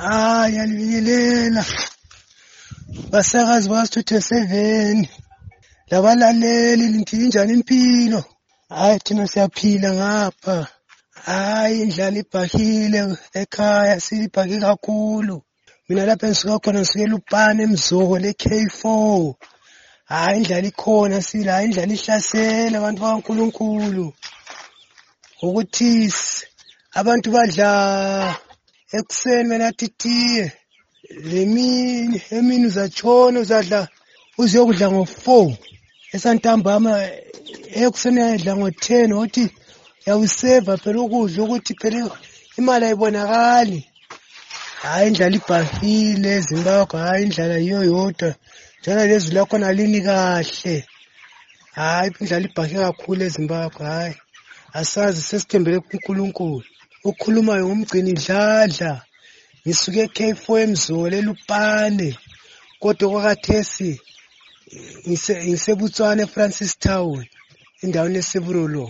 yalibingelela basakazi bakasithuthe seven labalaleli linjani impilo? Hayi thina siyaphila ngapha. Hayi indlala ibhahile ekhaya siyibhake kakhulu. Mina lapha engisuka khona ngisuke lupane emzoko le-K4 hayi indlala ikhona sila hayi indlala ihlasela abantu bakaNkulunkulu. Ukuthi abantu badla ekuseni benathi itiye lemini emini uzatshona uzadla uziyokudla ngo-four. Esantambama ekuseni uyadla ngo-ten ukuthi yawuseva phela ukudla ukuthi phela imali ayibonakali. Hayi indlala ibhahile ezimbabwe hayi indlala yiyo yodwa njalo lezwi lakhona lini kahle. Hayi indlala ibhahe kakhulu ezimbabwe hayi. Asazi sesithembele kunkulunkulu. Ukhulumayo ngumgcini dladla. Ngisuke e-K4 emzole elupane. Kodwa okwakathesi ngisebutswana eFrancis Town endaweni eseburolo